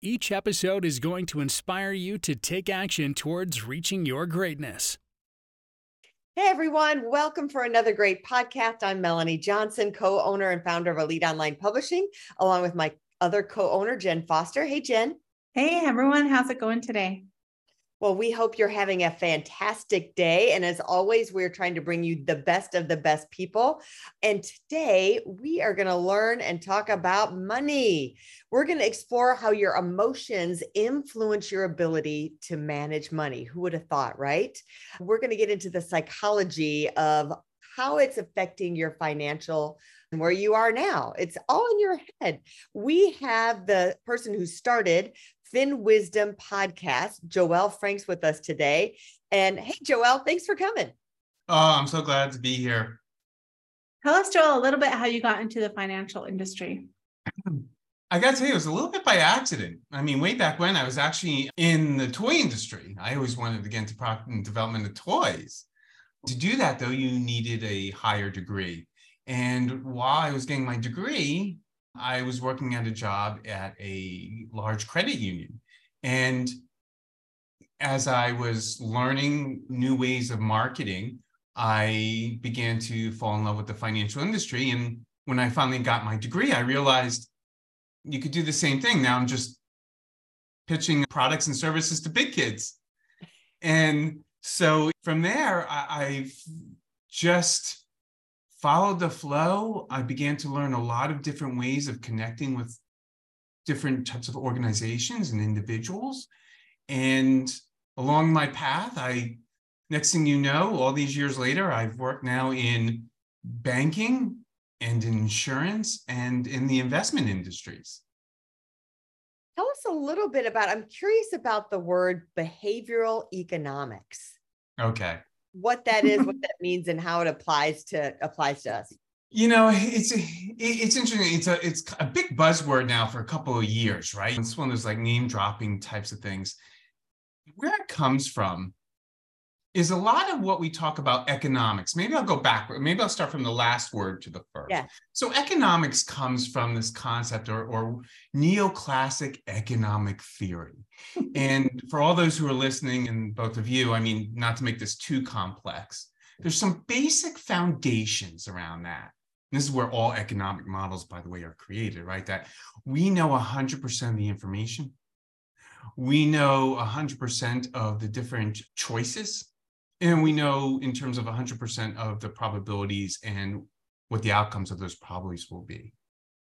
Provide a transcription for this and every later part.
Each episode is going to inspire you to take action towards reaching your greatness. Hey everyone, welcome for another great podcast. I'm Melanie Johnson, co owner and founder of Elite Online Publishing, along with my other co owner, Jenn Foster. Hey, Jenn. Hey everyone, how's it going today? Well, we hope you're having a fantastic day. And as always, we're trying to bring you the best of the best people. And today we are going to learn and talk about money. We're going to explore how your emotions influence your ability to manage money. Who would have thought, right? We're going to get into the psychology of how it's affecting your financial and where you are now. It's all in your head. We have the person who started FinWizdom podcast, Joel Franks, with us today. And hey, Joel, thanks for coming. Oh, I'm so glad to be here. Tell us, Joel, a little bit how you got into the financial industry. I got to tell you, it was a little bit by accident. I mean, way back when I was actually in the toy industry, I always wanted to get into product and development of toys. To do that, though, you needed a higher degree. And while I was getting my degree, I was working at a job at a large credit union. And as I was learning new ways of marketing, I began to fall in love with the financial industry. And when I finally got my degree, I realized you could do the same thing. Now I'm just pitching products and services to big kids. And so from there, I, have just followed the flow, I began to learn a lot of different ways of connecting with different types of organizations and individuals. And along my path, I next thing you know, all these years later, I've worked now in banking and insurance and in the investment industries. Tell us a little bit about, I'm curious about the word behavioral economics. Okay what that is, what that means, and how it applies to applies to us. You know, it's it's interesting. It's a it's a big buzzword now for a couple of years, right? It's one of those like name dropping types of things. Where it comes from is a lot of what we talk about economics. Maybe I'll go backward. Maybe I'll start from the last word to the first. Yeah. So economics comes from this concept or, or neoclassic economic theory. and for all those who are listening, and both of you, I mean, not to make this too complex, there's some basic foundations around that. this is where all economic models, by the way, are created, right? That we know 100% of the information. We know 100% of the different choices and we know in terms of 100% of the probabilities and what the outcomes of those probabilities will be.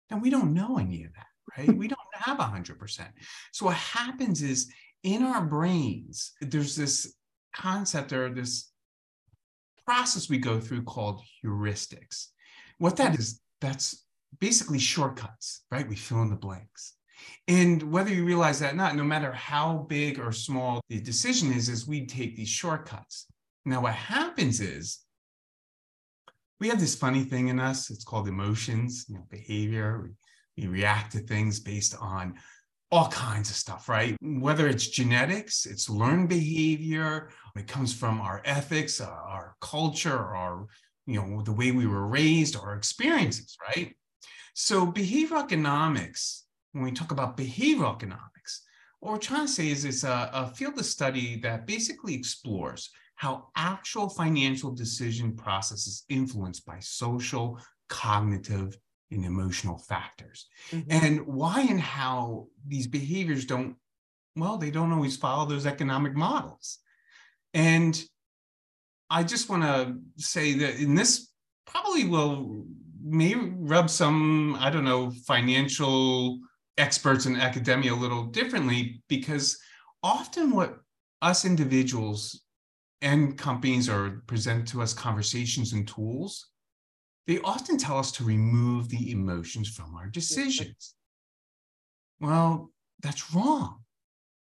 And we don't know any of that, right? Hmm. we don't have 100%. So what happens is in our brains, there's this concept or this process we go through called heuristics. What that hmm. is, that's basically shortcuts, right? We fill in the blanks. And whether you realize that or not, no matter how big or small the decision is, is we take these shortcuts. Now, what happens is we have this funny thing in us. It's called emotions, you know, behavior. We, we react to things based on all kinds of stuff, right? Whether it's genetics, it's learned behavior, it comes from our ethics, our, our culture, our, you know, the way we were raised, our experiences, right? So behavioral economics, when we talk about behavioral economics, what we're trying to say is it's a, a field of study that basically explores how actual financial decision process is influenced by social, cognitive, and emotional factors. Mm-hmm. And why and how these behaviors don't, well, they don't always follow those economic models. And I just want to say that in this probably will may rub some, I don't know, financial experts in academia a little differently because often what us individuals and companies are present to us conversations and tools, they often tell us to remove the emotions from our decisions. Well, that's wrong.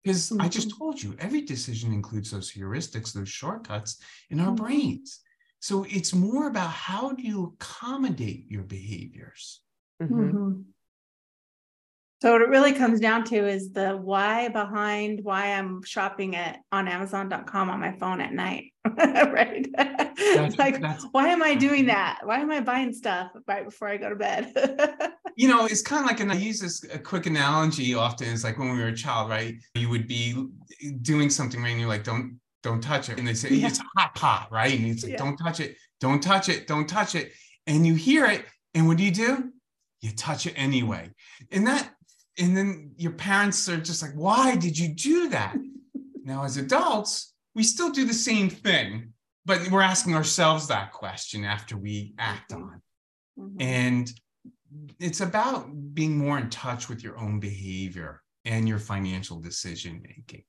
Because I just Mhm. told you, every decision includes those heuristics, those shortcuts in our Mhm. brains. So it's more about how do you accommodate your behaviors? Mhm. So what it really comes down to is the why behind why I'm shopping at on Amazon.com on my phone at night. right. It's like, that's- why am I doing that? Why am I buying stuff right before I go to bed? You know, it's kind of like, and I use this a quick analogy often. It's like when we were a child, right? You would be doing something right, and you're like, "Don't, don't touch it," and they say Yeah. it's a hot pot, right? And it's like, Yeah. "Don't touch it, don't touch it, don't touch it," and you hear it, and what do you do? You touch it anyway, and that, and then your parents are just like, "Why did you do that?" now, as adults, we still do the same thing, but we're asking ourselves that question after we act on. Mhm. And it's about being more in touch with your own behavior and your financial decision making.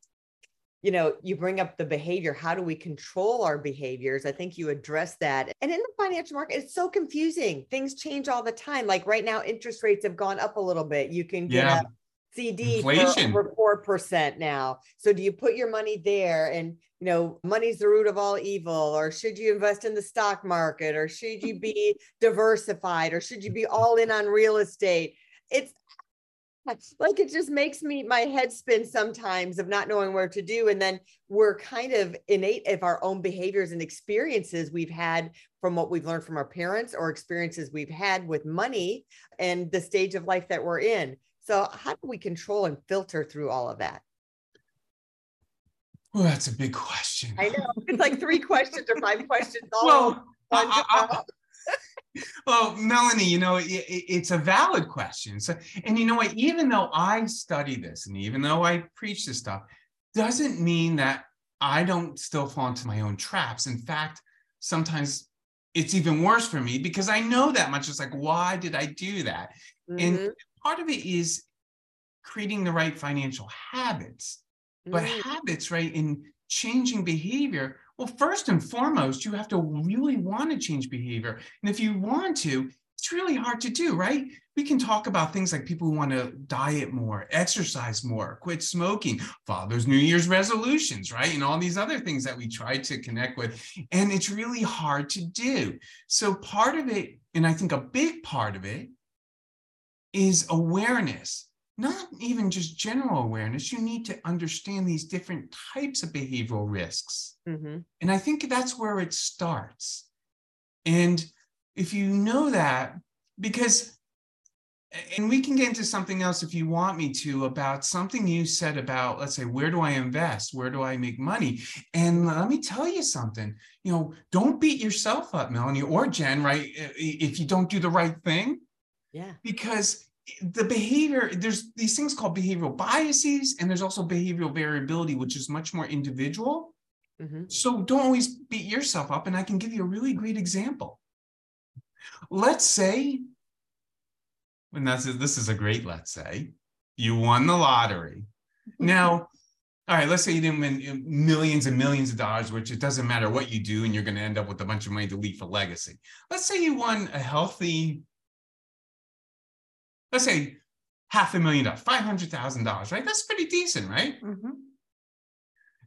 You know, you bring up the behavior. How do we control our behaviors? I think you address that. And in the financial market, it's so confusing. Things change all the time. Like right now, interest rates have gone up a little bit. You can get Yeah. a CD Inflation. for four percent now. So do you put your money there? And you know, money's the root of all evil, or should you invest in the stock market, or should you be diversified, or should you be all in on real estate? It's like it just makes me my head spin sometimes of not knowing where to do and then we're kind of innate of our own behaviors and experiences we've had from what we've learned from our parents or experiences we've had with money and the stage of life that we're in so how do we control and filter through all of that Well, that's a big question. i know it's like three questions or five questions all Well, I- I-. well, Melanie, you know, it, it- it's a valid question. So, and you know what? Even though I study this, and even though I preach this stuff, doesn't mean that I don't still fall into my own traps. In fact, sometimes it's even worse for me because I know that much. It's like, why did I do that? And Mhm, part of it is creating the right financial habits. But mhm. habits, right, in changing behavior, well, first and foremost, you have to really want to change behavior. And if you want to, it's really hard to do, right? We can talk about things like people who want to diet more, exercise more, quit smoking, follow those New Year's resolutions, right? And all these other things that we try to connect with. And it's really hard to do. So part of it, and I think a big part of it, is awareness not even just general awareness, you need to understand these different types of behavioral risks. Mhm. And I think that's where it starts. And if you know that, because, and we can get into something else if you want me to about something you said about, let's say, where do I invest? Where do I make money? And let me tell you something, you know, don't beat yourself up, Melanie or Jen, right? If you don't do the right thing, yeah because the behavior there's these things called behavioral biases and there's also behavioral variability which is much more individual. Mhm. so don't always beat yourself up and i can give you a really great example. Let's say and that's this is a great let's say you won the lottery. Now all right let's say you didn't win millions and millions of dollars which it doesn't matter what you do and you're going to end up with a bunch of money to leave for legacy. Let's say you won a healthy let's say half a million dollars, five hundred thousand dollars, right? That's pretty decent, right? Mhm.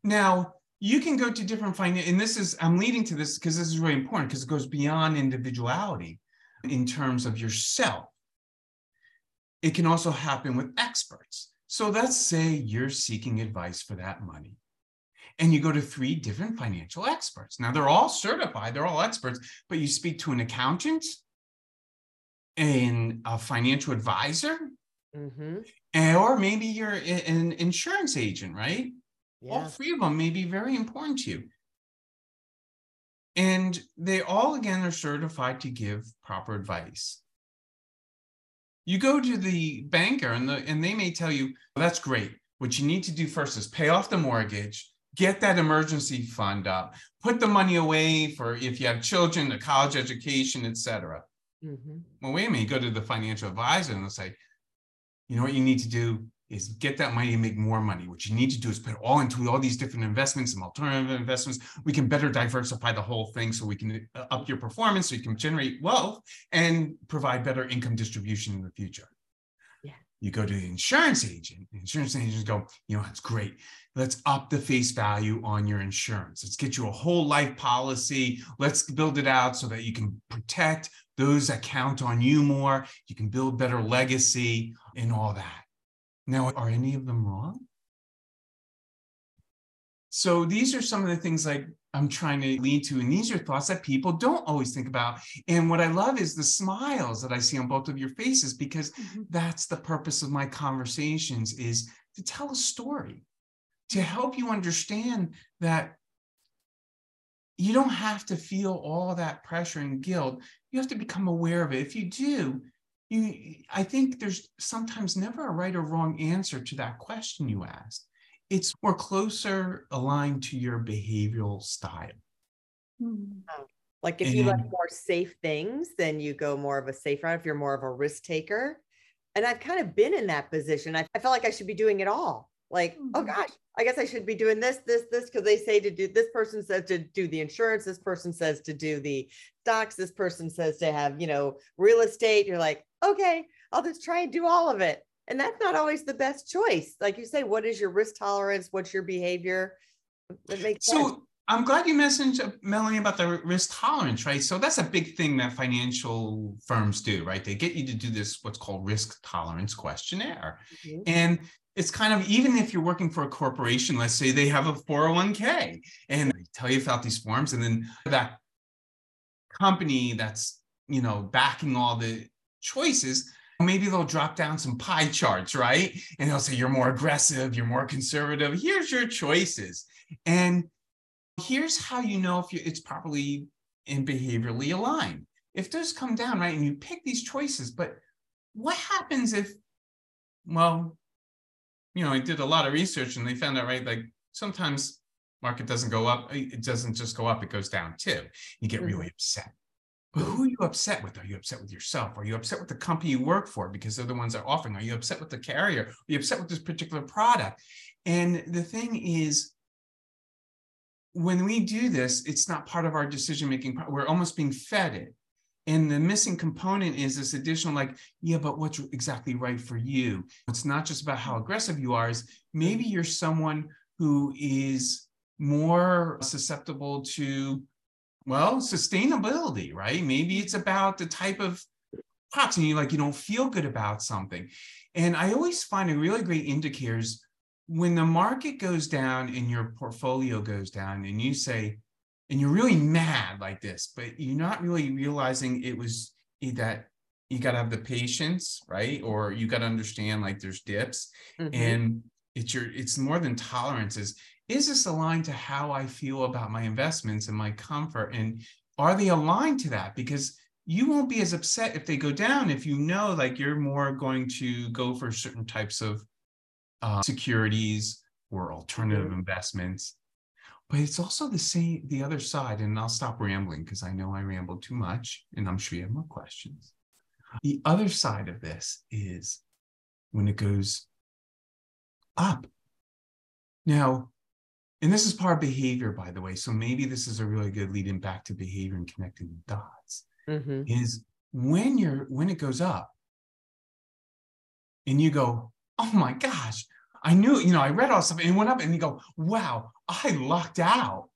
Now you can go to different finance, and this is I'm leading to this because this is really important because it goes beyond individuality in terms of yourself. It can also happen with experts. So let's say you're seeking advice for that money. And you go to three different financial experts. Now they're all certified, they're all experts, but you speak to an accountant, and a financial advisor, Mhm. and- or maybe you're an insurance agent, right? All three of them may be very important to you. And they all, again, are certified to give proper advice. You go to the banker and, the, and they may tell you, "Well, that's great. What you need to do first is pay off the mortgage, get that emergency fund up, put the money away for if you have children, a college education, etc." Mhm. well, wait a minute, you go to the financial advisor and they'll say, you know what you need to do is get that money and make more money. What you need to do is put it all into all these different investments and alternative investments. We can better diversify the whole thing so we can uh, up your performance, so you can generate wealth and provide better income distribution in the future. Yeah. You go to the insurance agent, the insurance agents go, you know, that's great. Let's up the face value on your insurance. Let's get you a whole life policy. Let's build it out so that you can protect those that count on you more. You can build better legacy and all that. Now, are any of them wrong? So these are some of the things like I'm trying to lead to, and these are thoughts that people don't always think about. And what I love is the smiles that I see on both of your faces because mm-hmm. that's the purpose of my conversations is to tell a story, to help you understand that you don't have to feel all that pressure and guilt. You have to become aware of it. If you do, you I think there's sometimes never a right or wrong answer to that question you asked it's more closer aligned to your behavioral style. Hmm. Like if and, you like more safe things, then you go more of a safe route. If you're more of a risk taker, and I've kind of been in that position. I, I felt like I should be doing it all. Like, oh mm-hmm. gosh, I guess I should be doing this, this, this, because they say to do this person says to do the insurance, this person says to do the stocks, this person says to have, you know, real estate. You're like, okay, I'll just try and do all of it and that's not always the best choice like you say what is your risk tolerance what's your behavior that makes so sense. i'm glad you mentioned melanie about the risk tolerance right so that's a big thing that financial firms do right they get you to do this what's called risk tolerance questionnaire mm-hmm. and it's kind of even if you're working for a corporation let's say they have a 401k and they tell you about these forms and then that company that's you know backing all the choices maybe they'll drop down some pie charts, right? And they'll say, you're more aggressive, you're more conservative. Here's your choices. And here's how you know if you, it's properly and behaviorally aligned. If those come down, right, and you pick these choices, but what happens if, well, you know, I did a lot of research and they found out, right, like sometimes market doesn't go up, it doesn't just go up, it goes down too. You get really mm-hmm. upset. But who are you upset with? Are you upset with yourself? Are you upset with the company you work for because they're the ones that are offering? Are you upset with the carrier? Are you upset with this particular product? And the thing is, when we do this, it's not part of our decision making. We're almost being fed it. And the missing component is this additional, like, yeah, but what's exactly right for you? It's not just about how aggressive you are, is maybe you're someone who is more susceptible to well, sustainability, right? Maybe it's about the type of pots and you like you don't feel good about something. And I always find a really great indicators when the market goes down and your portfolio goes down and you say, and you're really mad like this, but you're not really realizing it was that you got to have the patience, right? Or you got to understand like there's dips mm-hmm. and it's your, it's more than tolerances is this aligned to how I feel about my investments and my comfort? And are they aligned to that? Because you won't be as upset if they go down if you know like you're more going to go for certain types of uh, securities or alternative mm-hmm. investments. But it's also the same, the other side. And I'll stop rambling because I know I rambled too much and I'm sure you have more questions. The other side of this is when it goes up. Now, and this is part of behavior by the way so maybe this is a really good lead in back to behavior and connecting the dots mm-hmm. is when you're when it goes up and you go oh my gosh i knew you know i read all stuff and it went up and you go wow i lucked out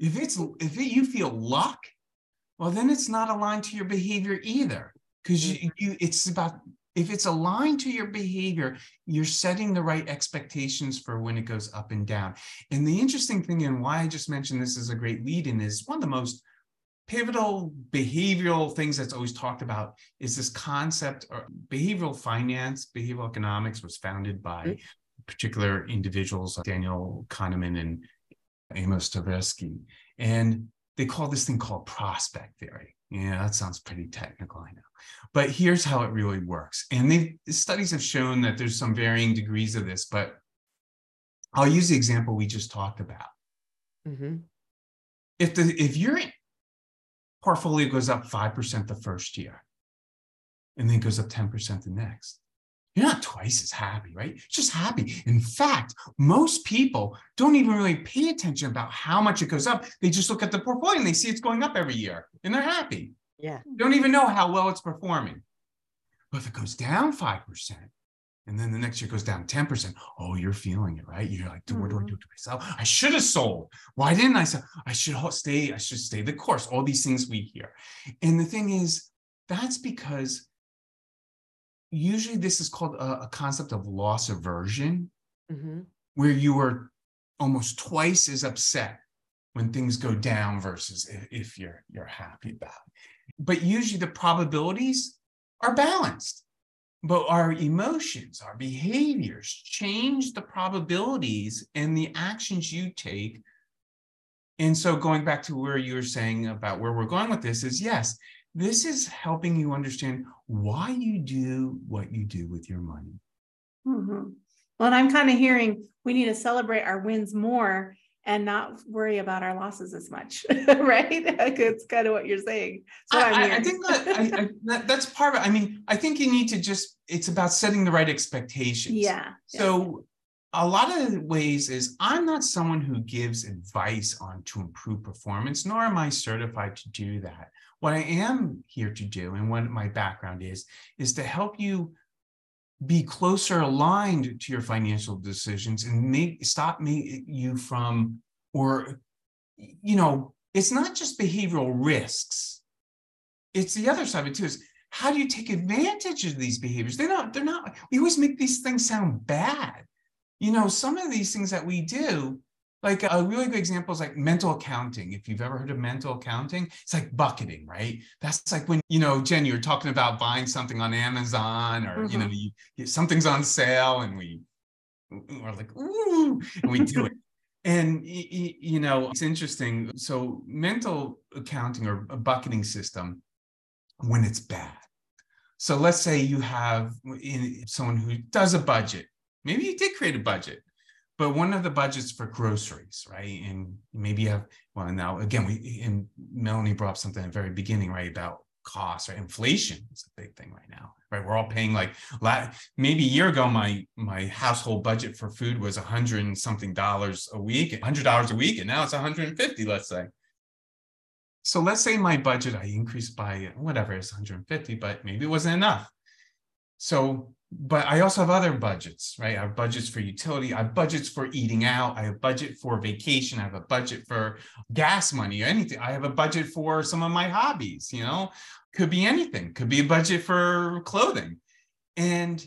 if it's if it, you feel luck well then it's not aligned to your behavior either because you, mm-hmm. you it's about if it's aligned to your behavior, you're setting the right expectations for when it goes up and down. And the interesting thing, and why I just mentioned this as a great lead in, is one of the most pivotal behavioral things that's always talked about is this concept or behavioral finance, behavioral economics was founded by mm-hmm. particular individuals, like Daniel Kahneman and Amos Tversky. And they call this thing called prospect theory. Yeah, that sounds pretty technical, I know. But here's how it really works. And they studies have shown that there's some varying degrees of this, but I'll use the example we just talked about. Mm-hmm. If the if your portfolio goes up 5% the first year and then goes up 10% the next, you're not twice as happy, right? Just happy. In fact, most people don't even really pay attention about how much it goes up. They just look at the portfolio and they see it's going up every year and they're happy. Yeah. Don't even know how well it's performing. But if it goes down 5%, And then the next year goes down 10%. Oh, you're feeling it, right? You're like, what do I Mhm. do to myself? I should have sold. Why didn't I sell? I should stay, I should stay the course. All these things we hear. And the thing is, that's because usually this is called a, a concept of loss aversion, Mhm. where you are almost twice as upset when things go down versus if, if you're you're happy about it. But usually the probabilities are balanced. But our emotions, our behaviors change the probabilities and the actions you take. And so going back to where you were saying about where we're going with this is yes, this is helping you understand why you do what you do with your money. Mhm. Well, and I'm kind of hearing we need to celebrate our wins more and not worry about our losses as much, right? It's kind of what you're saying. That's I, I- I think that, I, I, that that's part of it. I mean, I think you need to just, it's about setting the right expectations. yeah. yeah. So a lot of ways is I'm not someone who gives advice on to improve performance, nor am I certified to do that. What I am here to do and what my background is, is to help you be closer aligned to your financial decisions and make stop me you from or you know it's not just behavioral risks. It's the other side of it too is how do you take advantage of these behaviors? They're not they're not we always make these things sound bad. You know some of these things that we do like a really good example is like mental accounting. If you've ever heard of mental accounting it's like bucketing right? That's like when you know jenn you were talking about buying something on amazon or you know mm-hmm. you, something's on sale and we we're like ooh and we do it. And you know it's interesting. So mental accounting or a bucketing system when it's bad. So let's say you have in, someone who does a budget. Maybe you did create a budget but one of the budgets for groceries right? And maybe you have well now again we and melanie brought up something at the very beginning right about costs right? Inflation is a big thing right now right? We're all paying like maybe a year ago my my household budget for food was a hundred and something dollars a week hundred dollars a week and now it's 150 let's say. So let's say my budget i increased by whatever it's 150 but maybe it wasn't enough. So but i also have other budgets right? I have budgets for utility i have budgets for eating out i have budget for vacation i have a budget for gas money anything. I have a budget for some of my hobbies you know? Could be anything could be a budget for clothing. And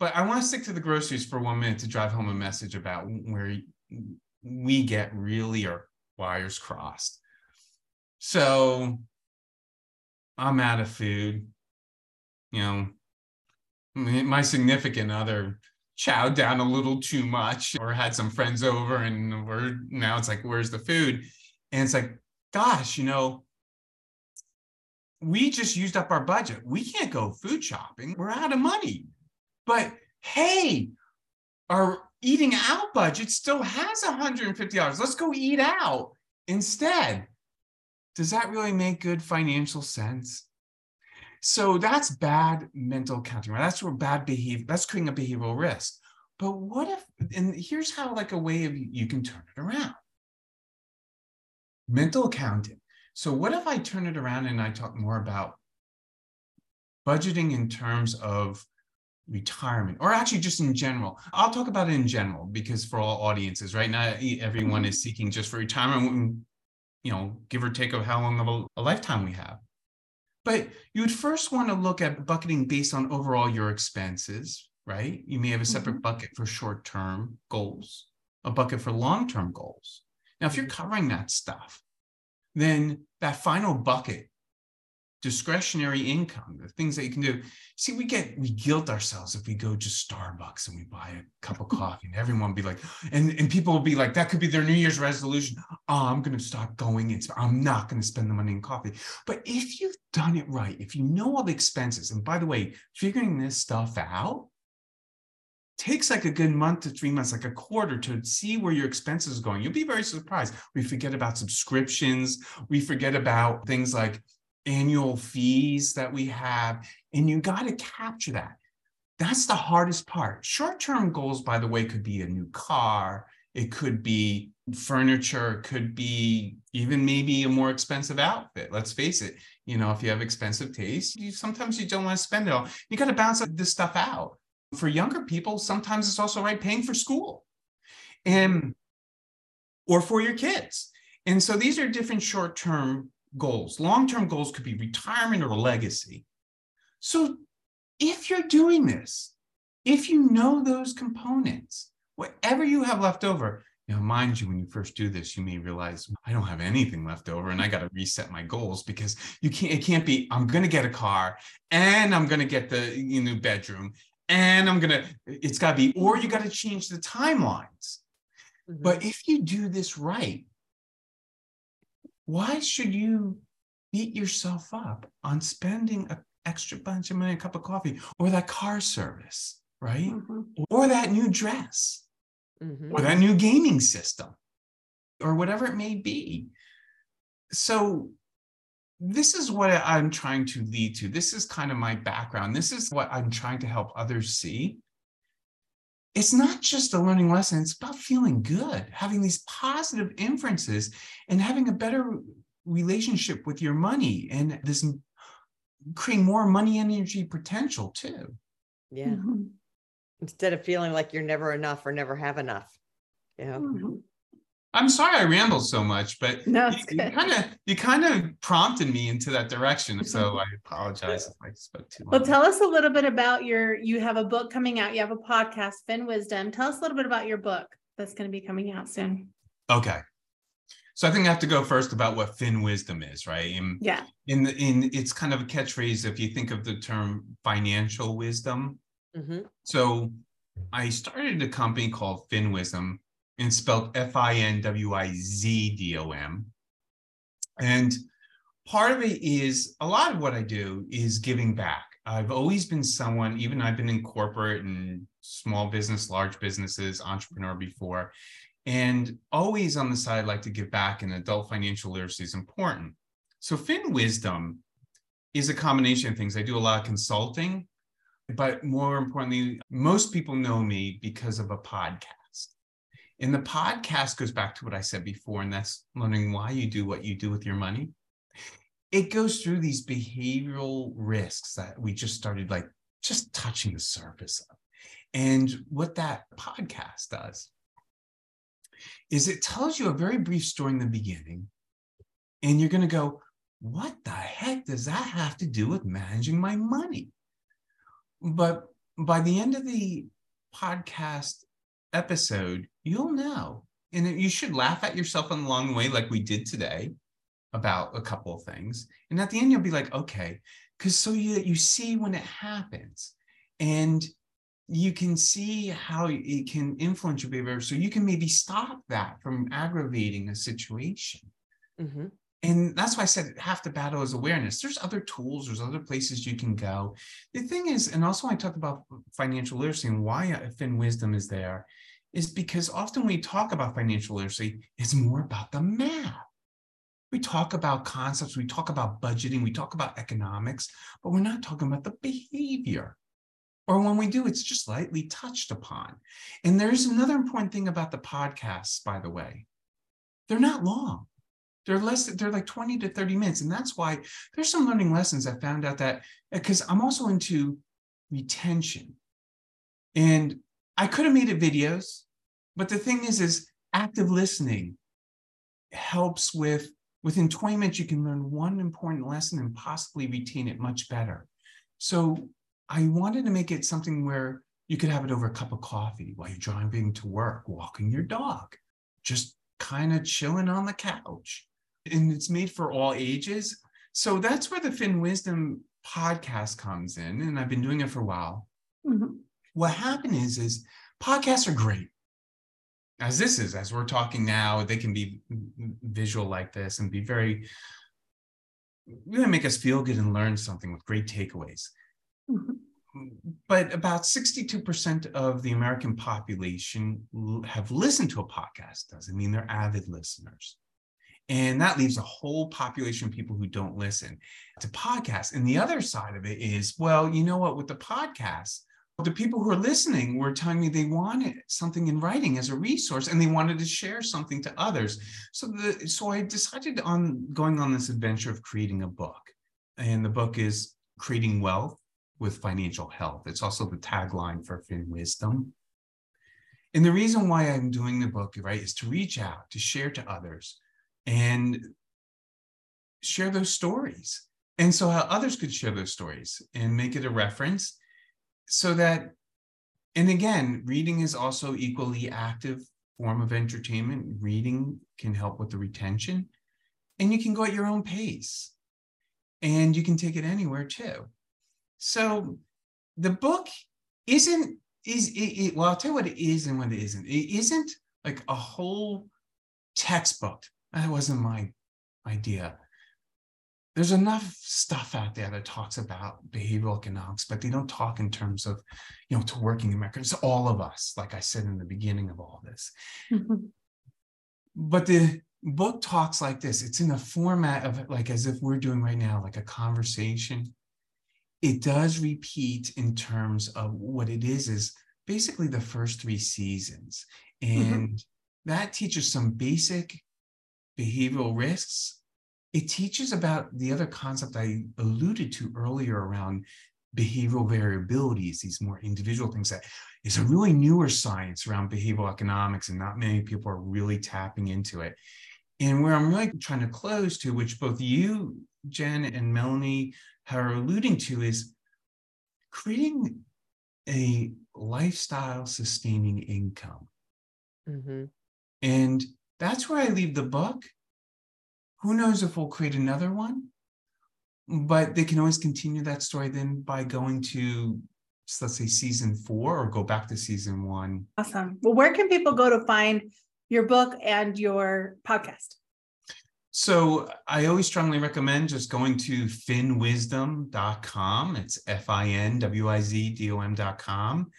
but i want to stick to the groceries for one minute to drive home a message about where we get really our wires crossed. So i'm out of food you know my significant other chowed down a little too much or had some friends over and we're now it's like where's the food? And it's like gosh you know we just used up our budget. We can't go food shopping. We're out of money. But hey our eating out budget still has $150 let's go eat out instead. Does that really make good financial sense so that's bad mental accounting, right? That's where bad behavior, that's creating a behavioral risk. But what if, and here's how like a way of you can turn it around. Mental accounting. So what if I turn it around and I talk more about budgeting in terms of retirement or actually just in general i'll talk about it in general because for all audiences right now everyone mm-hmm. is seeking just for retirement you know give or take of how long of a, a lifetime we have but you would first want to look at bucketing based on overall your expenses, right? You may have a separate mm-hmm. bucket for short term goals, a bucket for long term goals. Now, if you're mm-hmm. covering that stuff, then that final bucket, discretionary income, the things that you can do. See, we get, we guilt ourselves if we go to Starbucks and we buy a cup of coffee and everyone will be like, and, and people will be like, that could be their New Year's resolution. Oh, I'm going to stop going. It's, I'm not going to spend the money in coffee. But if you've done it right, if you know all the expenses, and by the way, figuring this stuff out takes like a good month to three months, like a quarter to see where your expenses are going. You'll be very surprised. We forget about subscriptions. We forget about things like annual fees that we have, and you got to capture that. That's the hardest part. Short term goals, by the way, could be a new car, it could be furniture, it could be even maybe a more expensive outfit. Let's face it, you know, if you have expensive taste, you sometimes you don't want to spend it all. You got to balance this stuff out. For younger people, sometimes it's also right paying for school and or for your kids. And so these are different short-term goals. Long-term goals could be retirement or legacy. So if you're doing this, if you know those components, whatever you have left over, now, mind you, when you first do this, you may realize I don't have anything left over and I got to reset my goals because you can't, it can't be, I'm going to get a car and I'm going to get the new bedroom and I'm going to, it's got to be, or you got to change the timelines. Mm-hmm. But if you do this right, why should you beat yourself up on spending an extra bunch of money, a cup of coffee, or that car service, right? Mm-hmm. Or that new dress? mm-hmm. or that new gaming system or whatever it may be. So, this is what I'm trying to lead to. This is kind of my background. This is what I'm trying to help others see. It's not just a learning lesson, it's about feeling good, having these positive inferences, and having a better relationship with your money and this creating more money energy potential too. Yeah. Mm-hmm instead of feeling like you're never enough or never have enough. Yeah. Mm-hmm. I'm sorry I rambled so much, but no, you kind of you kind of prompted me into that direction. So I apologize if I spoke too long. Well, tell us a little bit about your you have a book coming out. You have a podcast, FinWizdom. Tell us a little bit about your book that's going to be coming out soon. Okay. So I think I have to go first about what FinWizdom is, right? In, yeah. In the in it's kind of a catchphrase if you think of the term financial wisdom. Mm-hmm. So I started a company called FinWizdom and spelled F I N W I Z D O M. And part of it is a lot of what I do is giving back. I've always been someone, even I've been in corporate and small business, large businesses, entrepreneur before, and always on the side like to give back. And adult financial literacy is important. So FinWizdom is a combination of things. I do a lot of consulting but more importantly, most people know me because of a podcast. And the podcast goes back to what I said before, and that's learning why you do what you do with your money. It goes through these behavioral risks that we just started like just touching the surface of. And what that podcast does is it tells you a very brief story in the beginning, and you're going to go, What the heck does that have to do with managing my money? But by the end of the podcast episode, you'll know. And you should laugh at yourself on the long way, like we did today about a couple of things. And at the end, you'll be like, okay, because so you, you see when it happens and you can see how it can influence your behavior. So you can maybe stop that from aggravating a situation. Mm-hmm and that's why I said half the battle is awareness. There's other tools, there's other places you can go. The thing is, and also I talked about financial literacy and why FinWizdom is there, is because often when we talk about financial literacy, it's more about the math. We talk about concepts, we talk about budgeting, we talk about economics, but we're not talking about the behavior. Or when we do, it's just lightly touched upon. And there's another important thing about the podcasts, by the way. They're not long they're less, they're like 20 to 30 minutes. And that's why there's some learning lessons I found out that because I'm also into retention. And I could have made it videos, but the thing is, is active listening helps with within 20 minutes, you can learn one important lesson and possibly retain it much better. So I wanted to make it something where you could have it over a cup of coffee while you're driving to work, walking your dog, just kind of chilling on the couch and it's made for all ages. So that's where the FinWizdom podcast comes in, and I've been doing it for a while. Mm-hmm. What happened is, is podcasts are great. As this is, as we're talking now, they can be visual like this and be very really make us feel good and learn something with great takeaways. But about 62% of the American population have listened to a podcast. Doesn't mean they're avid listeners. And that leaves a whole population of people who don't listen to podcasts. And the other side of it is, well, you know what, with the podcast, the people who are listening were telling me they wanted something in writing as a resource and they wanted to share something to others. So the so I decided on going on this adventure of creating a book. And the book is Creating Wealth with financial health. It's also the tagline for FinWizdom. And the reason why I'm doing the book, right, is to reach out, to share to others and share those stories. And so how others could share those stories and make it a reference so that, and again, reading is also equally active form of entertainment. Reading can help with the retention and you can go at your own pace and you can take it anywhere too. So the book isn't is it, it, well i'll tell you what it is and what it isn't it isn't like a whole textbook that wasn't my idea there's enough stuff out there that talks about behavioral economics but they don't talk in terms of you know to working americans all of us like i said in the beginning of all this. But the book talks like this. It's in a format of like as if we're doing right now like a conversation. It does repeat in terms of what it is is basically the first three seasons. Mm-hmm. and mm-hmm. that teaches some basic behavioral risks it teaches about the other concept i alluded to earlier around behavioral variabilities these more individual things that is a really newer science around behavioral economics and not many people are really tapping into it and where i'm really trying to close to which both you jenn and melanie are alluding to is creating a lifestyle sustaining income. Mm-hmm. And that's where I leave the book. Who knows if we'll create another one? But they can always continue that story then by going to, let's say, season four or go back to season one. Awesome. Well, where can people go to find your book and your podcast? So I always strongly recommend just going to finwizdom.com. It's F-I-N-W-I-Z-D-O-M.com.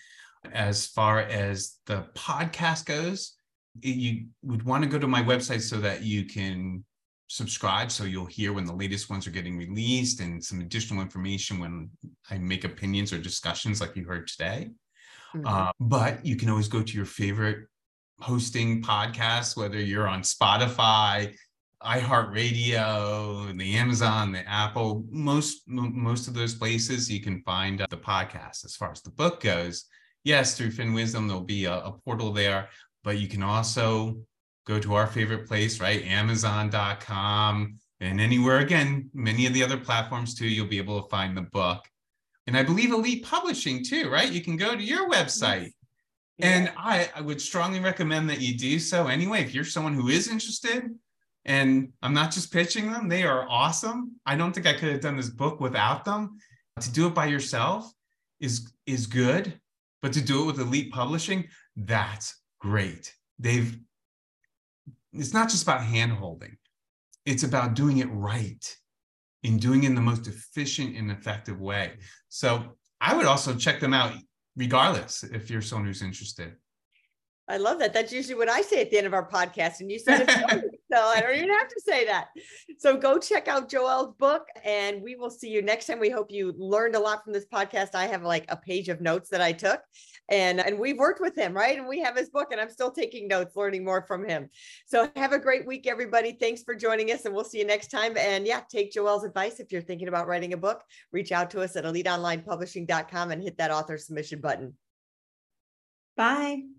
As far as the podcast goes, you would want to go to my website so that you can subscribe so you'll hear when the latest ones are getting released and some additional information when I make opinions or discussions like you heard today. Mm-hmm. Uh, but you can always go to your favorite hosting podcast, whether you're on Spotify, iHeartRadio, the Amazon, the Apple, most most of those places you can find the podcast. As far as the book goes, yes, through FinWizdom there'll be a, a portal there, but you can also go to our favorite place, right? Amazon.com and anywhere again, many of the other platforms too. You'll be able to find the book, and I believe Elite Publishing too, right? You can go to your website. And I, I would strongly recommend that you do so anyway. If you're someone who is interested, and I'm not just pitching them, they are awesome. I don't think I could have done this book without them. To do it by yourself is is good, but to do it with Elite Publishing, that's great. They've it's not just about hand holding. It's about doing it right and doing it in the most efficient and effective way. So I would also check them out regardless if you're someone who's interested. I love that. That's usually what I say at the end of our podcast. And you said it. so I don't even have to say that. So go check out Joel's book and we will see you next time. We hope you learned a lot from this podcast. I have like a page of notes that I took and, and we've worked with him, right? And we have his book and I'm still taking notes, learning more from him. So have a great week, everybody. Thanks for joining us and we'll see you next time. And yeah, take Joel's advice. If you're thinking about writing a book, reach out to us at eliteonlinepublishing.com and hit that author submission button. Bye.